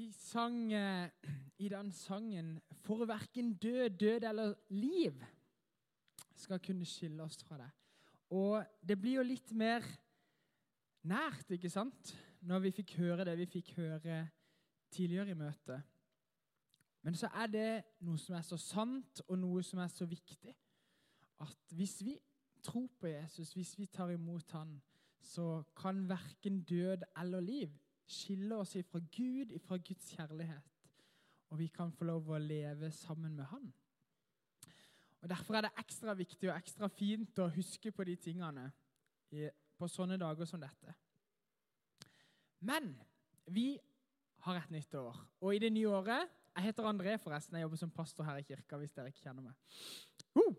Vi sang eh, i den sangen 'For verken død, død eller liv' skal kunne skille oss fra det. Og det blir jo litt mer nært, ikke sant, når vi fikk høre det vi fikk høre tidligere i møtet. Men så er det noe som er så sant, og noe som er så viktig. At hvis vi tror på Jesus, hvis vi tar imot Han, så kan verken død eller liv skille oss ifra Gud, ifra Guds kjærlighet. Og vi kan få lov å leve sammen med Han. Og Derfor er det ekstra viktig og ekstra fint å huske på de tingene på sånne dager som dette. Men vi har et nytt år, og i det nye året Jeg heter André, forresten. Jeg jobber som pastor her i kirka. hvis dere ikke kjenner meg. Uh!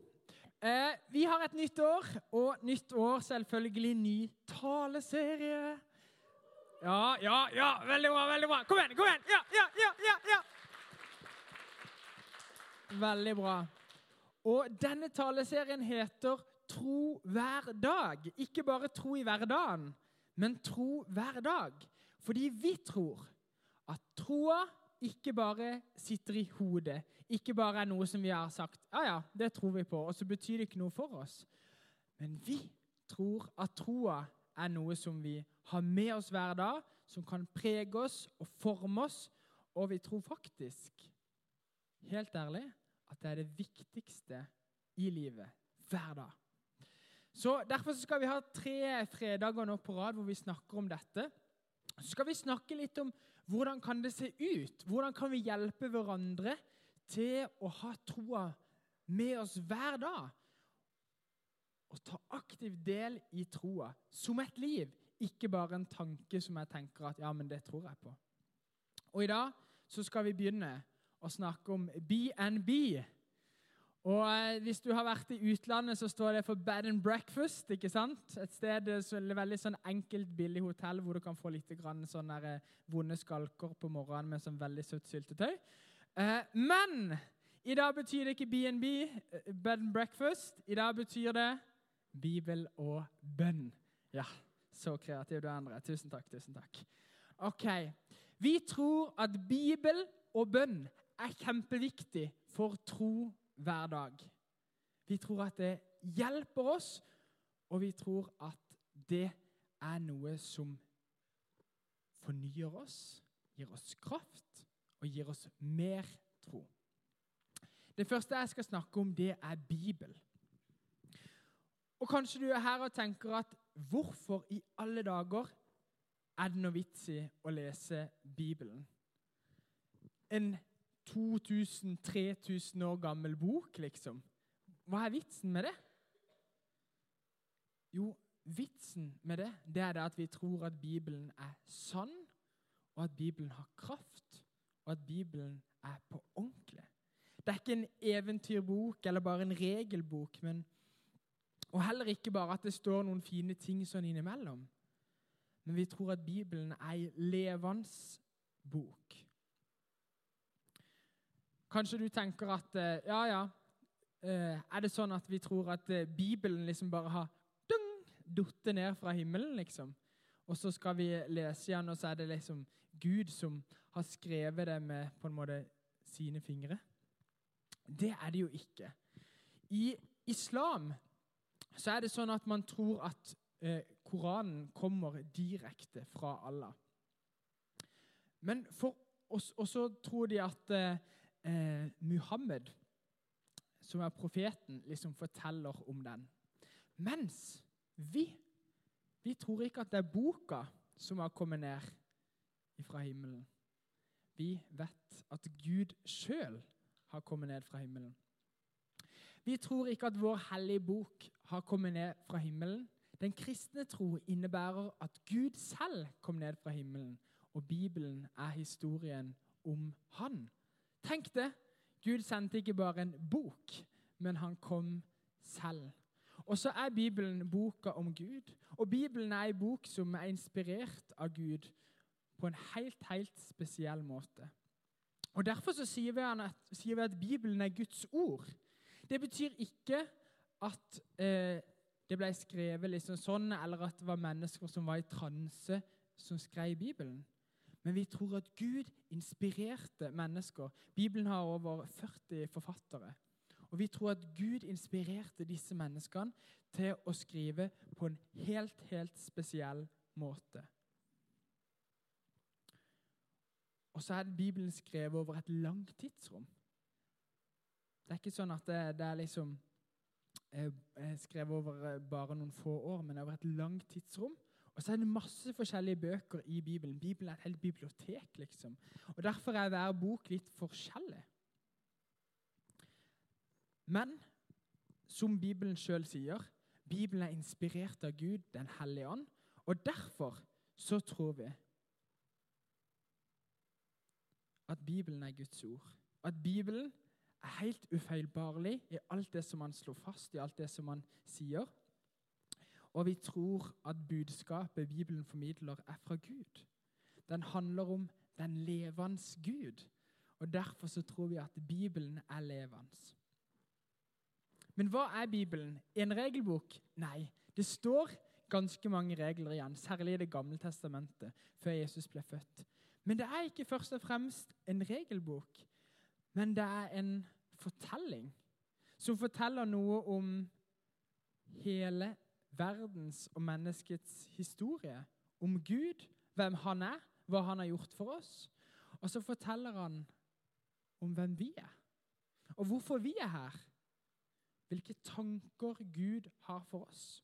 Eh, vi har et nytt år, og nytt år selvfølgelig ny taleserie. Ja, ja, ja. Veldig bra. veldig bra. Kom igjen! kom igjen. Ja, ja, ja, ja, ja. Veldig bra. Og denne taleserien heter Tro hver dag. Ikke bare tro i hverdagen, men tro hver dag. Fordi vi tror at troa ikke bare sitter i hodet, ikke bare er noe som vi har sagt ja, ja, det tror vi på, og så betyr det ikke noe for oss. Men vi tror at troa er noe som vi har med oss hver dag, som kan prege oss og forme oss. Og vi tror faktisk, helt ærlig, at det er det viktigste i livet hver dag. Så Derfor skal vi ha tre fredager nå på rad hvor vi snakker om dette. Så skal vi snakke litt om hvordan kan det se ut? Hvordan kan vi hjelpe hverandre til å ha troa med oss hver dag? Og ta aktiv del i troa som et liv, ikke bare en tanke som jeg tenker at ja, men det tror jeg på. Og i dag så skal vi begynne å snakke om BNB. Og eh, Hvis du har vært i utlandet, så står det for Bed and Breakfast. ikke sant? Et sted, så veldig sånn enkelt, billig hotell hvor du kan få litt grann sånne eh, vonde skalker på morgenen med sånn veldig søtt syltetøy. Eh, men i dag betyr det ikke BNB, eh, Bed and Breakfast. I dag betyr det Bibel og bønn. Ja, så kreativ du er, Endre. Tusen takk. tusen takk. Ok, Vi tror at Bibel og bønn er kjempeviktig for tro hver dag. Vi tror at det hjelper oss, og vi tror at det er noe som fornyer oss, gir oss kraft og gir oss mer tro. Det første jeg skal snakke om, det er Bibel. Og Kanskje du er her og tenker at hvorfor i alle dager er det noe vits i å lese Bibelen? En 2000-3000 år gammel bok, liksom. Hva er vitsen med det? Jo, vitsen med det, det er det at vi tror at Bibelen er sann, og at Bibelen har kraft, og at Bibelen er på ordentlig. Det er ikke en eventyrbok eller bare en regelbok, men, og heller ikke bare at det står noen fine ting sånn innimellom. Men vi tror at Bibelen er ei levende bok. Kanskje du tenker at eh, ja, ja eh, Er det sånn at vi tror at eh, Bibelen liksom bare har datt ned fra himmelen, liksom? Og så skal vi lese igjen, og så er det liksom Gud som har skrevet det med på en måte sine fingre? Det er det jo ikke. I islam så er det sånn at man tror at eh, Koranen kommer direkte fra Allah. Men for oss, også tror de at eh, eh, Muhammed, som er profeten, liksom forteller om den. Mens vi, vi tror ikke at det er boka som har kommet ned fra himmelen. Vi vet at Gud sjøl har kommet ned fra himmelen. Vi tror ikke at vår hellige bok har kommet ned fra himmelen. Den kristne tro innebærer at Gud selv kom ned fra himmelen, og Bibelen er historien om Han. Tenk det! Gud sendte ikke bare en bok, men han kom selv. Og så er Bibelen boka om Gud. Og Bibelen er en bok som er inspirert av Gud på en helt, helt spesiell måte. Og Derfor så sier, vi at, sier vi at Bibelen er Guds ord. Det betyr ikke at eh, det ble skrevet liksom sånn, eller at det var mennesker som var i transe, som skrev Bibelen. Men vi tror at Gud inspirerte mennesker. Bibelen har over 40 forfattere. Og vi tror at Gud inspirerte disse menneskene til å skrive på en helt, helt spesiell måte. Og så er Bibelen skrevet over et langt tidsrom. Det er ikke sånn at det, det er liksom eh, skrevet over eh, bare noen få år, men over et langt tidsrom. Og så er det masse forskjellige bøker i Bibelen. Bibelen er et helt bibliotek. liksom. Og Derfor er hver bok litt forskjellig. Men som Bibelen sjøl sier, Bibelen er inspirert av Gud, Den hellige ånd. Og derfor så tror vi at Bibelen er Guds ord. At Bibelen helt ufeilbarlig i alt det som han slår fast, i alt det som han sier. Og vi tror at budskapet Bibelen formidler, er fra Gud. Den handler om den levende Gud. Og Derfor så tror vi at Bibelen er levende. Men hva er Bibelen? En regelbok? Nei. Det står ganske mange regler igjen, særlig i Det gamle testamentet, før Jesus ble født. Men det er ikke først og fremst en regelbok, men det er en fortelling som forteller noe om hele verdens og menneskets historie. Om Gud, hvem han er, hva han har gjort for oss. Og så forteller han om hvem vi er, og hvorfor vi er her. Hvilke tanker Gud har for oss.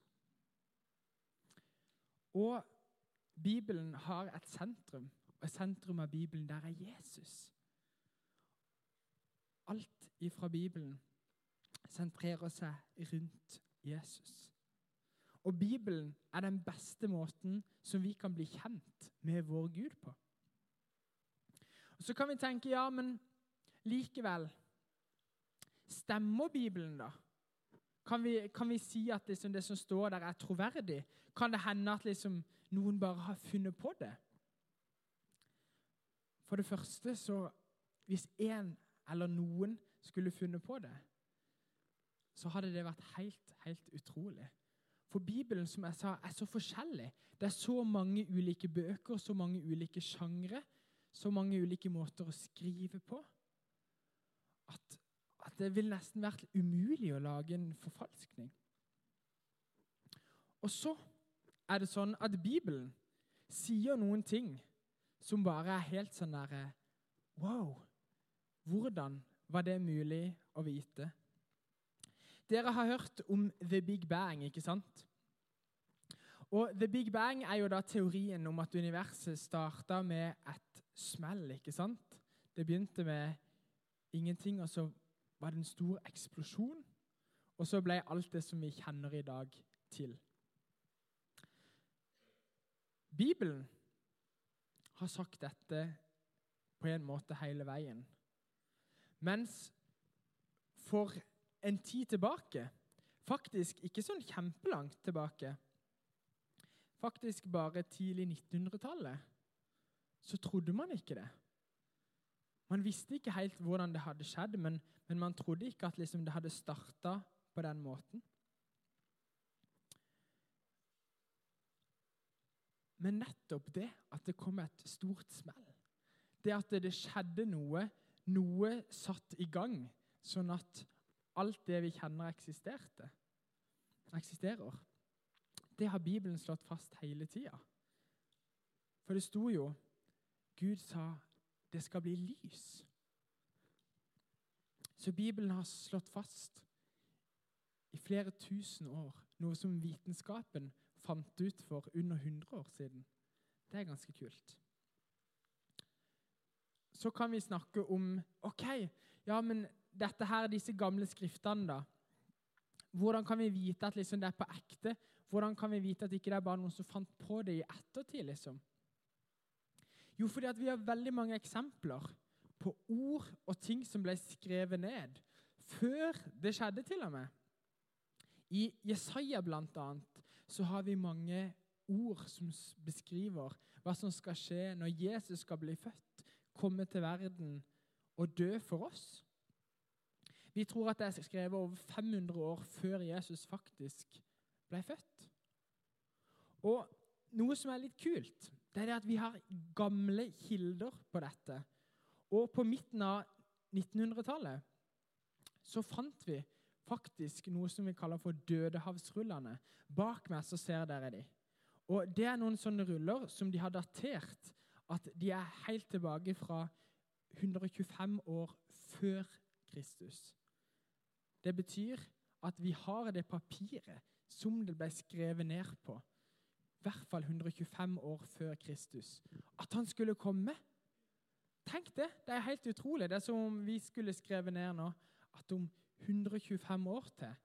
Og Bibelen har et sentrum, og sentrum av Bibelen der er Jesus. Alt ifra Bibelen sentrerer seg rundt Jesus. Og Bibelen er den beste måten som vi kan bli kjent med vår Gud på. Og Så kan vi tenke ja, men likevel Stemmer Bibelen, da? Kan vi, kan vi si at liksom det som står der, er troverdig? Kan det hende at liksom noen bare har funnet på det? For det første, så Hvis én eller noen skulle funnet på det, så hadde det vært helt, helt utrolig. For Bibelen som jeg sa, er så forskjellig. Det er så mange ulike bøker, så mange ulike sjangre, så mange ulike måter å skrive på, at, at det vil nesten vært umulig å lage en forfalskning. Og så er det sånn at Bibelen sier noen ting som bare er helt sånn derre Wow! Hvordan var det mulig å vite? Dere har hørt om The Big Bang, ikke sant? Og The Big Bang er jo da teorien om at universet starta med et smell. ikke sant? Det begynte med ingenting, og så var det en stor eksplosjon. Og så ble alt det som vi kjenner i dag, til. Bibelen har sagt dette på en måte hele veien. Mens for en tid tilbake, faktisk ikke sånn kjempelangt tilbake, faktisk bare tidlig 1900-tallet, så trodde man ikke det. Man visste ikke helt hvordan det hadde skjedd, men, men man trodde ikke at liksom det hadde starta på den måten. Men nettopp det at det kom et stort smell, det at det skjedde noe, noe satt i gang, sånn at alt det vi kjenner, eksisterte, eksisterer. Det har Bibelen slått fast hele tida. For det sto jo Gud sa det skal bli lys. Så Bibelen har slått fast i flere tusen år noe som vitenskapen fant ut for under 100 år siden. Det er ganske kult. Så kan vi snakke om OK, ja, men dette her, disse gamle skriftene, da. Hvordan kan vi vite at liksom, det er på ekte? Hvordan kan vi vite at ikke det er bare noen som fant på det i ettertid? liksom? Jo, fordi at vi har veldig mange eksempler på ord og ting som ble skrevet ned før det skjedde, til og med. I Jesaja annet, så har vi mange ord som beskriver hva som skal skje når Jesus skal bli født, komme til verden og dø for oss. Vi tror at det er skrevet over 500 år før Jesus faktisk ble født. Og noe som er litt kult, det er det at vi har gamle kilder på dette. Og på midten av 1900-tallet så fant vi faktisk noe som vi kaller for Dødehavsrullene. Bak meg så ser dere de. Og Det er noen sånne ruller som de har datert at de er helt tilbake fra 125 år før Kristus. Det betyr at vi har det papiret som det ble skrevet ned på, i hvert fall 125 år før Kristus. At han skulle komme. Tenk det! Det er helt utrolig. Det er som om vi skulle skrevet ned nå at om 125 år til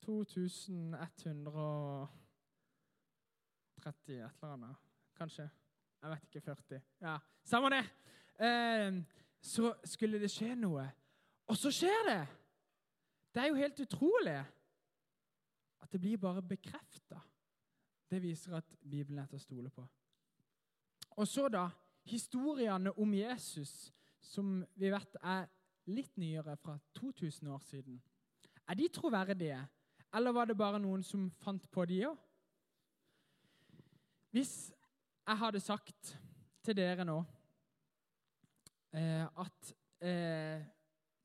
2130 et eller annet. Kanskje. Jeg vet ikke. 40. Ja, Samme det! Eh, så skulle det skje noe. Og så skjer det! Det er jo helt utrolig at det blir bare bekrefta. Det viser at Bibelen er til å stole på. Og så, da, historiene om Jesus, som vi vet er litt nyere, fra 2000 år siden. Er de troverdige, eller var det bare noen som fant på de òg? Hvis jeg hadde sagt til dere nå eh, at eh,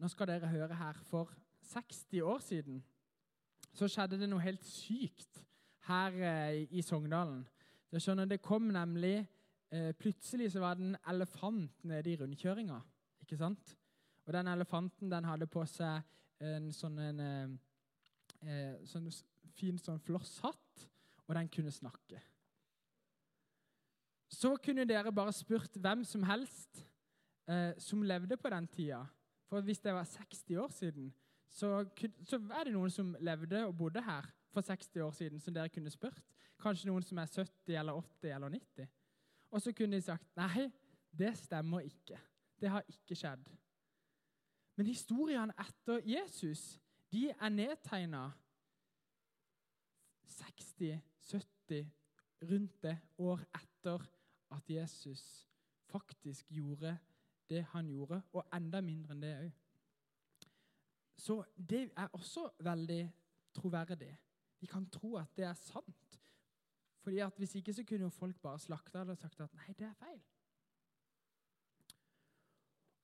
Nå skal dere høre her. For 60 år siden så skjedde det noe helt sykt her eh, i Sogndalen. Det, skjønner, det kom nemlig eh, Plutselig så var det en elefant nede i rundkjøringa. Ikke sant? Og den elefanten den hadde på seg en sånn, en, eh, eh sånn fin sånn flosshatt, og den kunne snakke. Så kunne dere bare spurt hvem som helst eh, som levde på den tida. For hvis det var 60 år siden, så, så, er det noen som levde og bodde her for 60 år siden, som dere kunne spurt. Kanskje noen som er 70 eller 80 eller 90. Og så kunne de sagt nei, det stemmer ikke. Det har ikke skjedd. Men historiene etter Jesus de er nedtegna 60-70 rundt det år etter at Jesus faktisk gjorde det han gjorde, og enda mindre enn det òg. Så det er også veldig troverdig. Vi kan tro at det er sant. Fordi at Hvis ikke så kunne jo folk bare slakta det og sagt at nei, det er feil.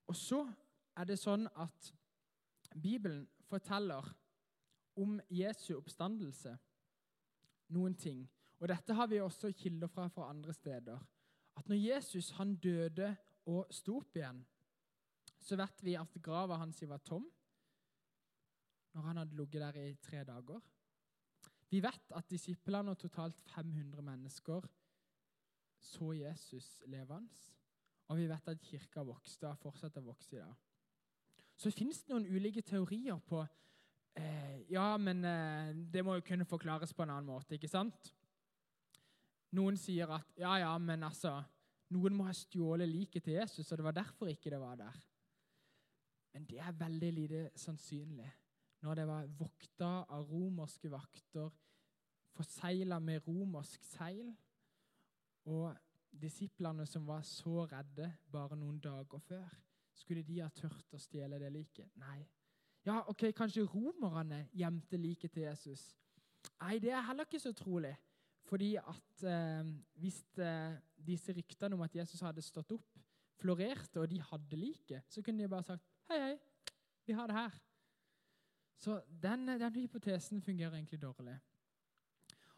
Og så er det sånn at Bibelen forteller om Jesu oppstandelse noen ting. Og dette har vi også kilder fra fra andre steder at når Jesus han døde og sto opp igjen, så vet vi at grava hans var tom når han hadde ligget der i tre dager. Vi vet at disiplene og totalt 500 mennesker så Jesus levende. Og vi vet at kirka vokste og fortsetter å vokse i dag. Så fins det noen ulike teorier på eh, Ja, men eh, det må jo kunne forklares på en annen måte, ikke sant? Noen sier at ja, ja, men altså Noen må ha stjålet liket til Jesus, og det var derfor ikke det var der. Men det er veldig lite sannsynlig. Når det var vokta av romerske vakter, forseila med romersk seil, og disiplene som var så redde bare noen dager før, skulle de ha tørt å stjele det liket? Nei. Ja, ok, Kanskje romerne gjemte liket til Jesus? Nei, det er heller ikke så trolig. Fordi at eh, hvis eh, disse ryktene om at Jesus hadde stått opp, florerte, og de hadde liket, så kunne de bare sagt hei, hei, vi har det her. Så den, den hypotesen fungerer egentlig dårlig.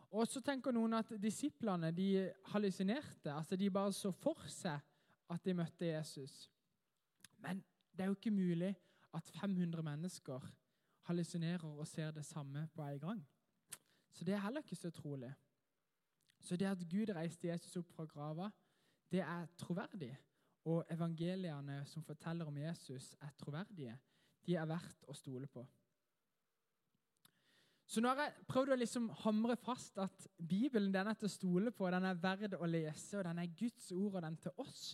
Og så tenker noen at disiplene de hallusinerte. altså De bare så for seg at de møtte Jesus. Men det er jo ikke mulig at 500 mennesker hallusinerer og ser det samme på en gang. Så det er heller ikke så trolig. Så det at Gud reiste Jesus opp fra grava, det er troverdig. Og evangeliene som forteller om Jesus, er troverdige. De er verdt å stole på. Så nå har jeg prøvd å liksom hamre fast at Bibelen den er til å stole på, den er verd å lese, og den er Guds ord, og den til oss.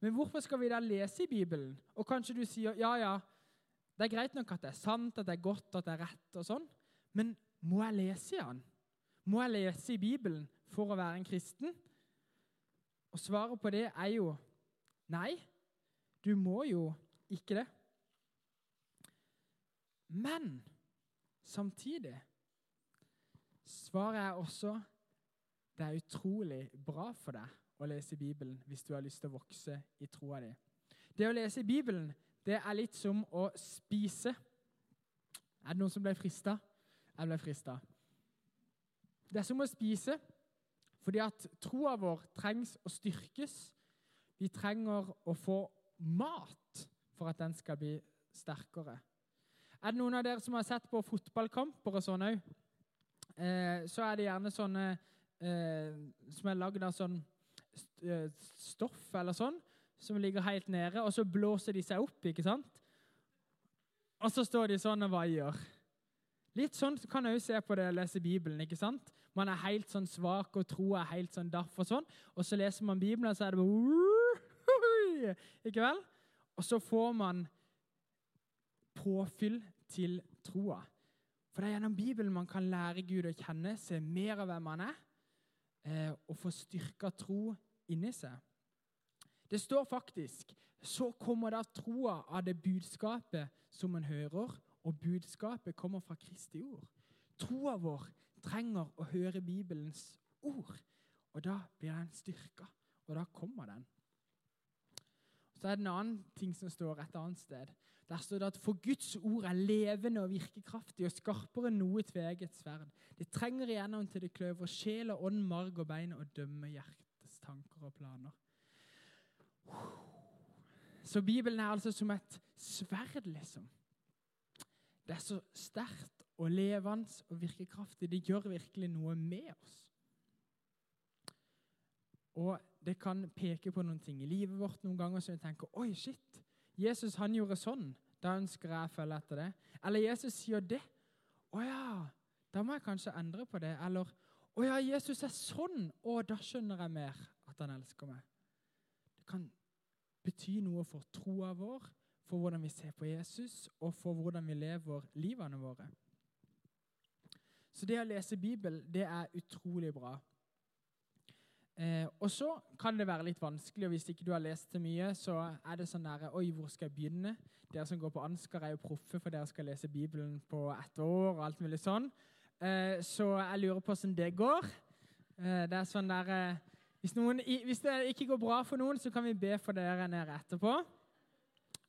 Men hvorfor skal vi da lese i Bibelen? Og kanskje du sier ja, ja, det er greit nok at det er sant, at det er godt, at det er rett, og sånn, men må jeg lese i den? Må jeg lese i Bibelen for å være en kristen? Og svaret på det er jo nei. Du må jo ikke det. Men samtidig Svaret er også det er utrolig bra for deg å lese Bibelen hvis du har lyst til å vokse i troa di. Det å lese Bibelen det er litt som å spise. Er det noen som ble frista? Jeg ble frista. Det er som å spise fordi at troa vår trengs å styrkes. Vi trenger å få mat for at den skal bli sterkere. Er det noen av dere som har sett på fotballkamper og sånn òg? Eh, så er det gjerne sånne eh, som er lagd av sånn eh, stoff eller sånn, som ligger helt nede, og så blåser de seg opp, ikke sant? Og så står de sånn og vaier. Litt sånn kan jeg òg se på det å lese Bibelen. ikke sant? Man er helt sånn svak, og troa er helt sånn daff og sånn. Og så leser man Bibelen, og så er det bare Ikke vel? Og så får man påfyll til troa. For det er gjennom Bibelen man kan lære Gud å kjenne, se mer av hvem han er, eh, og få styrka tro inni seg. Det står faktisk så kommer da troa av det budskapet som en hører, og budskapet kommer fra Kristi ord. Troa vår trenger å høre Bibelens ord, og da blir den styrka, og da kommer den. Så er det en annen ting som står et annet sted. Der står det at for Guds ord er levende og virkekraftig og skarpere enn noe tveget sverd. Det trenger igjennom til det kløver sjel og ånd, marg og bein og dømmer hjertets tanker og planer. Så Bibelen er altså som et sverd, liksom. Det er så sterkt og levende og virkekraftig. Det gjør virkelig noe med oss. Og det kan peke på noen ting i livet vårt noen ganger som vi tenker Oi, shit, Jesus han gjorde sånn. Da ønsker jeg å følge etter det. Eller Jesus sier det. Å ja, da må jeg kanskje endre på det. Eller å ja, Jesus er sånn. Å, da skjønner jeg mer at han elsker meg. Det kan bety noe for troa vår, for hvordan vi ser på Jesus, og for hvordan vi lever livene våre. Så det å lese Bibelen, det er utrolig bra. Eh, og så kan det være litt vanskelig, og hvis ikke du har lest så mye, så er det sånn der Oi, hvor skal jeg begynne? Dere som går på Ansgar, er jo proffe, for dere skal lese Bibelen på ett år og alt mulig sånn. Eh, så jeg lurer på hvordan det går. Eh, det er sånn der eh, hvis, hvis, det ikke går bra for noen, så kan vi be for dere nede etterpå.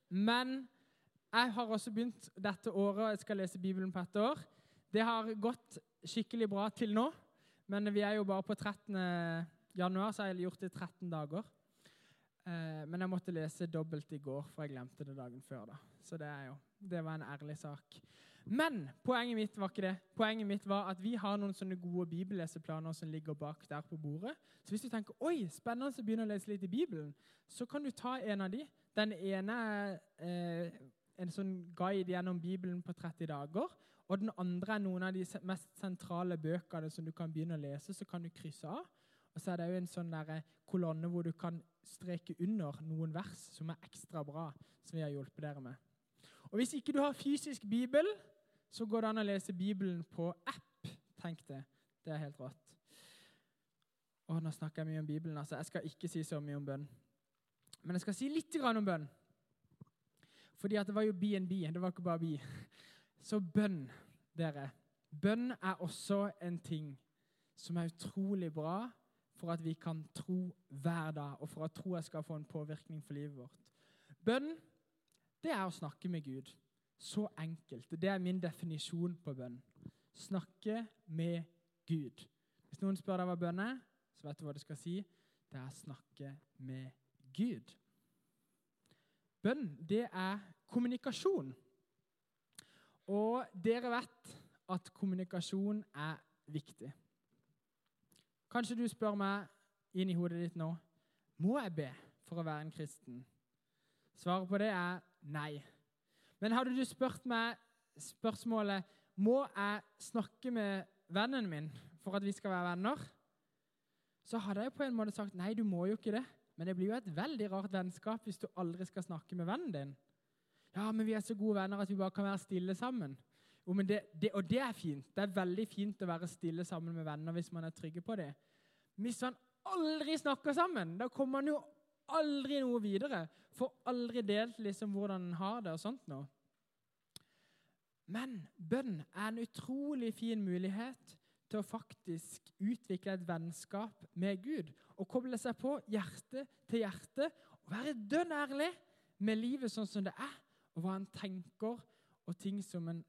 Men jeg har også begynt dette året, og jeg skal lese Bibelen på ett år. Det har gått skikkelig bra til nå, men vi er jo bare på 13 januar så har jeg gjort det i 13 dager. Eh, men jeg måtte lese dobbelt i går, for jeg glemte det dagen før. da. Så det, jo, det var en ærlig sak. Men poenget mitt var ikke det. Poenget mitt var at vi har noen sånne gode bibelleseplaner som ligger bak der på bordet. Så hvis du tenker oi, spennende å begynne å lese litt i Bibelen, så kan du ta en av de. Den ene er eh, en sånn guide gjennom Bibelen på 30 dager. Og den andre er noen av de mest sentrale bøkene som du kan begynne å lese. Så kan du krysse av. Og så er det jo en sånn der eh, kolonne hvor du kan streke under noen vers som er ekstra bra, som vi har hjulpet dere med. Og Hvis ikke du har fysisk bibel, så går det an å lese Bibelen på app. Tenk det. Det er helt rått. Å, Nå snakker jeg mye om Bibelen. altså Jeg skal ikke si så mye om bønn. Men jeg skal si litt om bønn. Fordi at det var jo BNB, det var ikke bare bi. Så bønn, dere. Bønn er også en ting som er utrolig bra for at vi kan tro hver dag, og for at troa skal få en påvirkning for livet vårt. Bønn det er å snakke med Gud. Så enkelt. Det er min definisjon på bønn. Snakke med Gud. Hvis noen spør deg hva bønn er, så vet du hva du skal si. Det er å snakke med Gud. Bønn, det er kommunikasjon. Og dere vet at kommunikasjon er viktig. Kanskje du spør meg inn i hodet ditt nå må jeg be for å være en kristen. Svaret på det er nei. Men hadde du spurt meg spørsmålet må jeg snakke med vennen min for at vi skal være venner, så hadde jeg på en måte sagt nei, du må jo ikke det. Men det blir jo et veldig rart vennskap hvis du aldri skal snakke med vennen din. Ja, men vi er så gode venner at vi bare kan være stille sammen. Jo, det, det, og det er fint. Det er veldig fint å være stille sammen med venner hvis man er trygge på det. Hvis man aldri snakker sammen, da kommer man jo aldri noe videre. Får aldri delt liksom hvordan man har det og sånt noe. Men bønn er en utrolig fin mulighet til å faktisk utvikle et vennskap med Gud og koble seg på hjerte til hjerte og være dønn ærlig med livet sånn som det er, og hva han tenker, og ting som en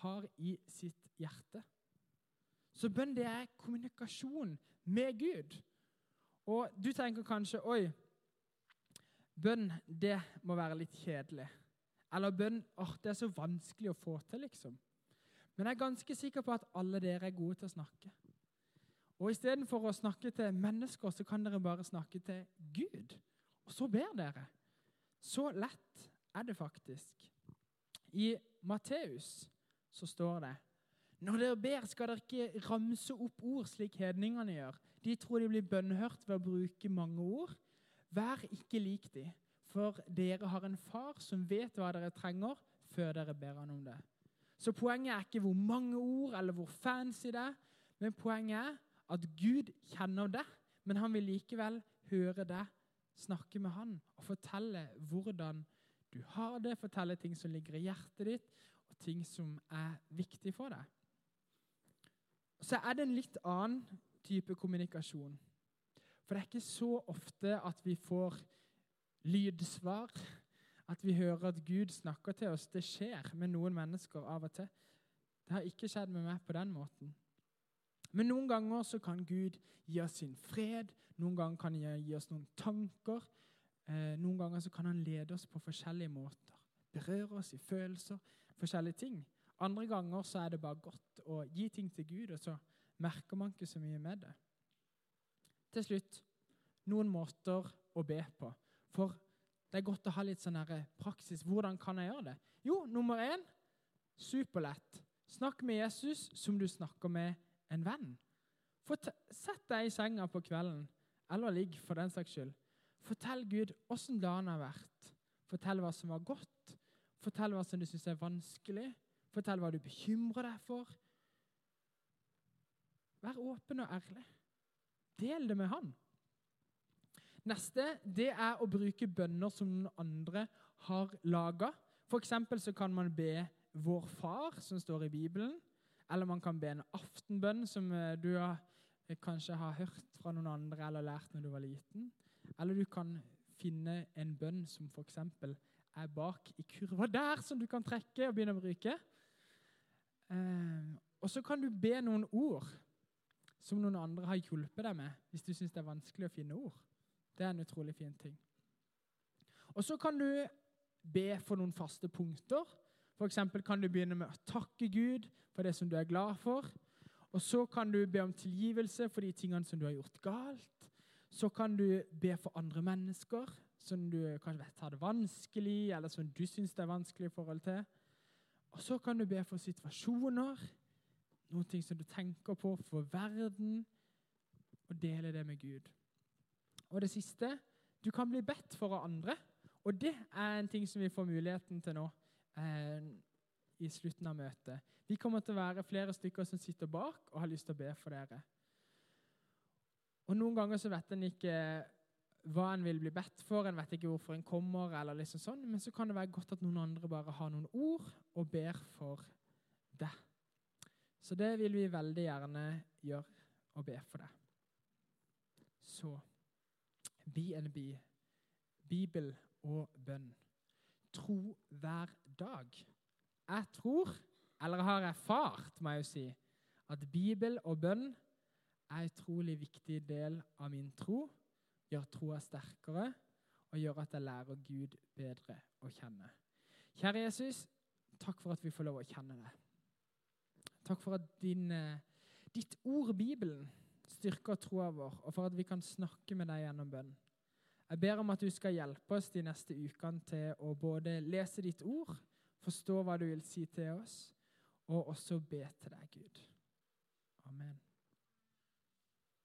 har i sitt hjerte. Så bønn det er kommunikasjon med Gud. Og du tenker kanskje Oi, bønn det må være litt kjedelig. Eller bønn åh, det er så vanskelig å få til, liksom. Men jeg er ganske sikker på at alle dere er gode til å snakke. Og istedenfor å snakke til mennesker, så kan dere bare snakke til Gud. Og så ber dere. Så lett er det faktisk. I Matteus så står det når dere ber, skal dere ikke ramse opp ord slik hedningene gjør. De tror de blir bønnhørt ved å bruke mange ord. Vær ikke lik de, for dere har en far som vet hva dere trenger, før dere ber han om det. Så poenget er ikke hvor mange ord eller hvor fancy det er, men poenget er at Gud kjenner det, men han vil likevel høre det, snakke med han og fortelle hvordan du har det, fortelle ting som ligger i hjertet ditt, og ting som er viktig for deg. Så er det en litt annen type kommunikasjon. For det er ikke så ofte at vi får lydsvar at vi hører at Gud snakker til oss. Det skjer med noen mennesker av og til. Det har ikke skjedd med meg på den måten. Men noen ganger så kan Gud gi oss sin fred, noen ganger kan han gi oss noen tanker. Eh, noen ganger så kan han lede oss på forskjellige måter. Berøre oss i følelser, forskjellige ting. Andre ganger så er det bare godt å gi ting til Gud, og så merker man ikke så mye med det. Til slutt noen måter å be på. For det er godt å ha litt sånn praksis. Hvordan kan jeg gjøre det? Jo, nummer én superlett. Snakk med Jesus som du snakker med en venn. Sett deg i senga på kvelden, eller ligg for den saks skyld. Fortell Gud åssen dagen har vært. Fortell hva som var godt. Fortell hva som du syns er vanskelig. Fortell hva du bekymrer deg for. Vær åpen og ærlig. Del det med han. Neste det er å bruke bønner som noen andre har laga. F.eks. så kan man be Vår Far, som står i Bibelen. Eller man kan be en aftenbønn som eh, du har, eh, kanskje har hørt fra noen andre eller lært når du var liten. Eller du kan finne en bønn som f.eks. er bak i kurva der, som du kan trekke og begynne å bruke. Eh, og så kan du be noen ord som noen andre har hjulpet deg med, hvis du syns det er vanskelig å finne ord. Det er en utrolig fin ting. Og så kan du be for noen faste punkter. F.eks. kan du begynne med å takke Gud for det som du er glad for. Og så kan du be om tilgivelse for de tingene som du har gjort galt. Så kan du be for andre mennesker som du kanskje vet har det vanskelig, eller som du syns det er vanskelig i forhold til. Og så kan du be for situasjoner, noen ting som du tenker på for verden, og dele det med Gud. Og det siste du kan bli bedt for av andre. Og det er en ting som vi får muligheten til nå eh, i slutten av møtet. Vi kommer til å være flere stykker som sitter bak og har lyst til å be for dere. Og Noen ganger så vet en ikke hva en vil bli bedt for, en vet ikke hvorfor en kommer, eller liksom sånn, men så kan det være godt at noen andre bare har noen ord og ber for deg. Så det vil vi veldig gjerne gjøre og be for deg. Så BNB, Bibel og bønn. Tro hver dag. Jeg tror, eller har erfart, må jeg jo si, at Bibel og bønn er en utrolig viktig del av min tro. Gjør troa sterkere og gjør at jeg lærer Gud bedre å kjenne. Kjære Jesus, takk for at vi får lov å kjenne deg. Takk for at din, eh, ditt ord, Bibelen, styrker troa vår, og for at vi kan snakke med deg gjennom bønn. Jeg ber om at du skal hjelpe oss de neste ukene til å både lese ditt ord, forstå hva du vil si til oss, og også be til deg, Gud. Amen.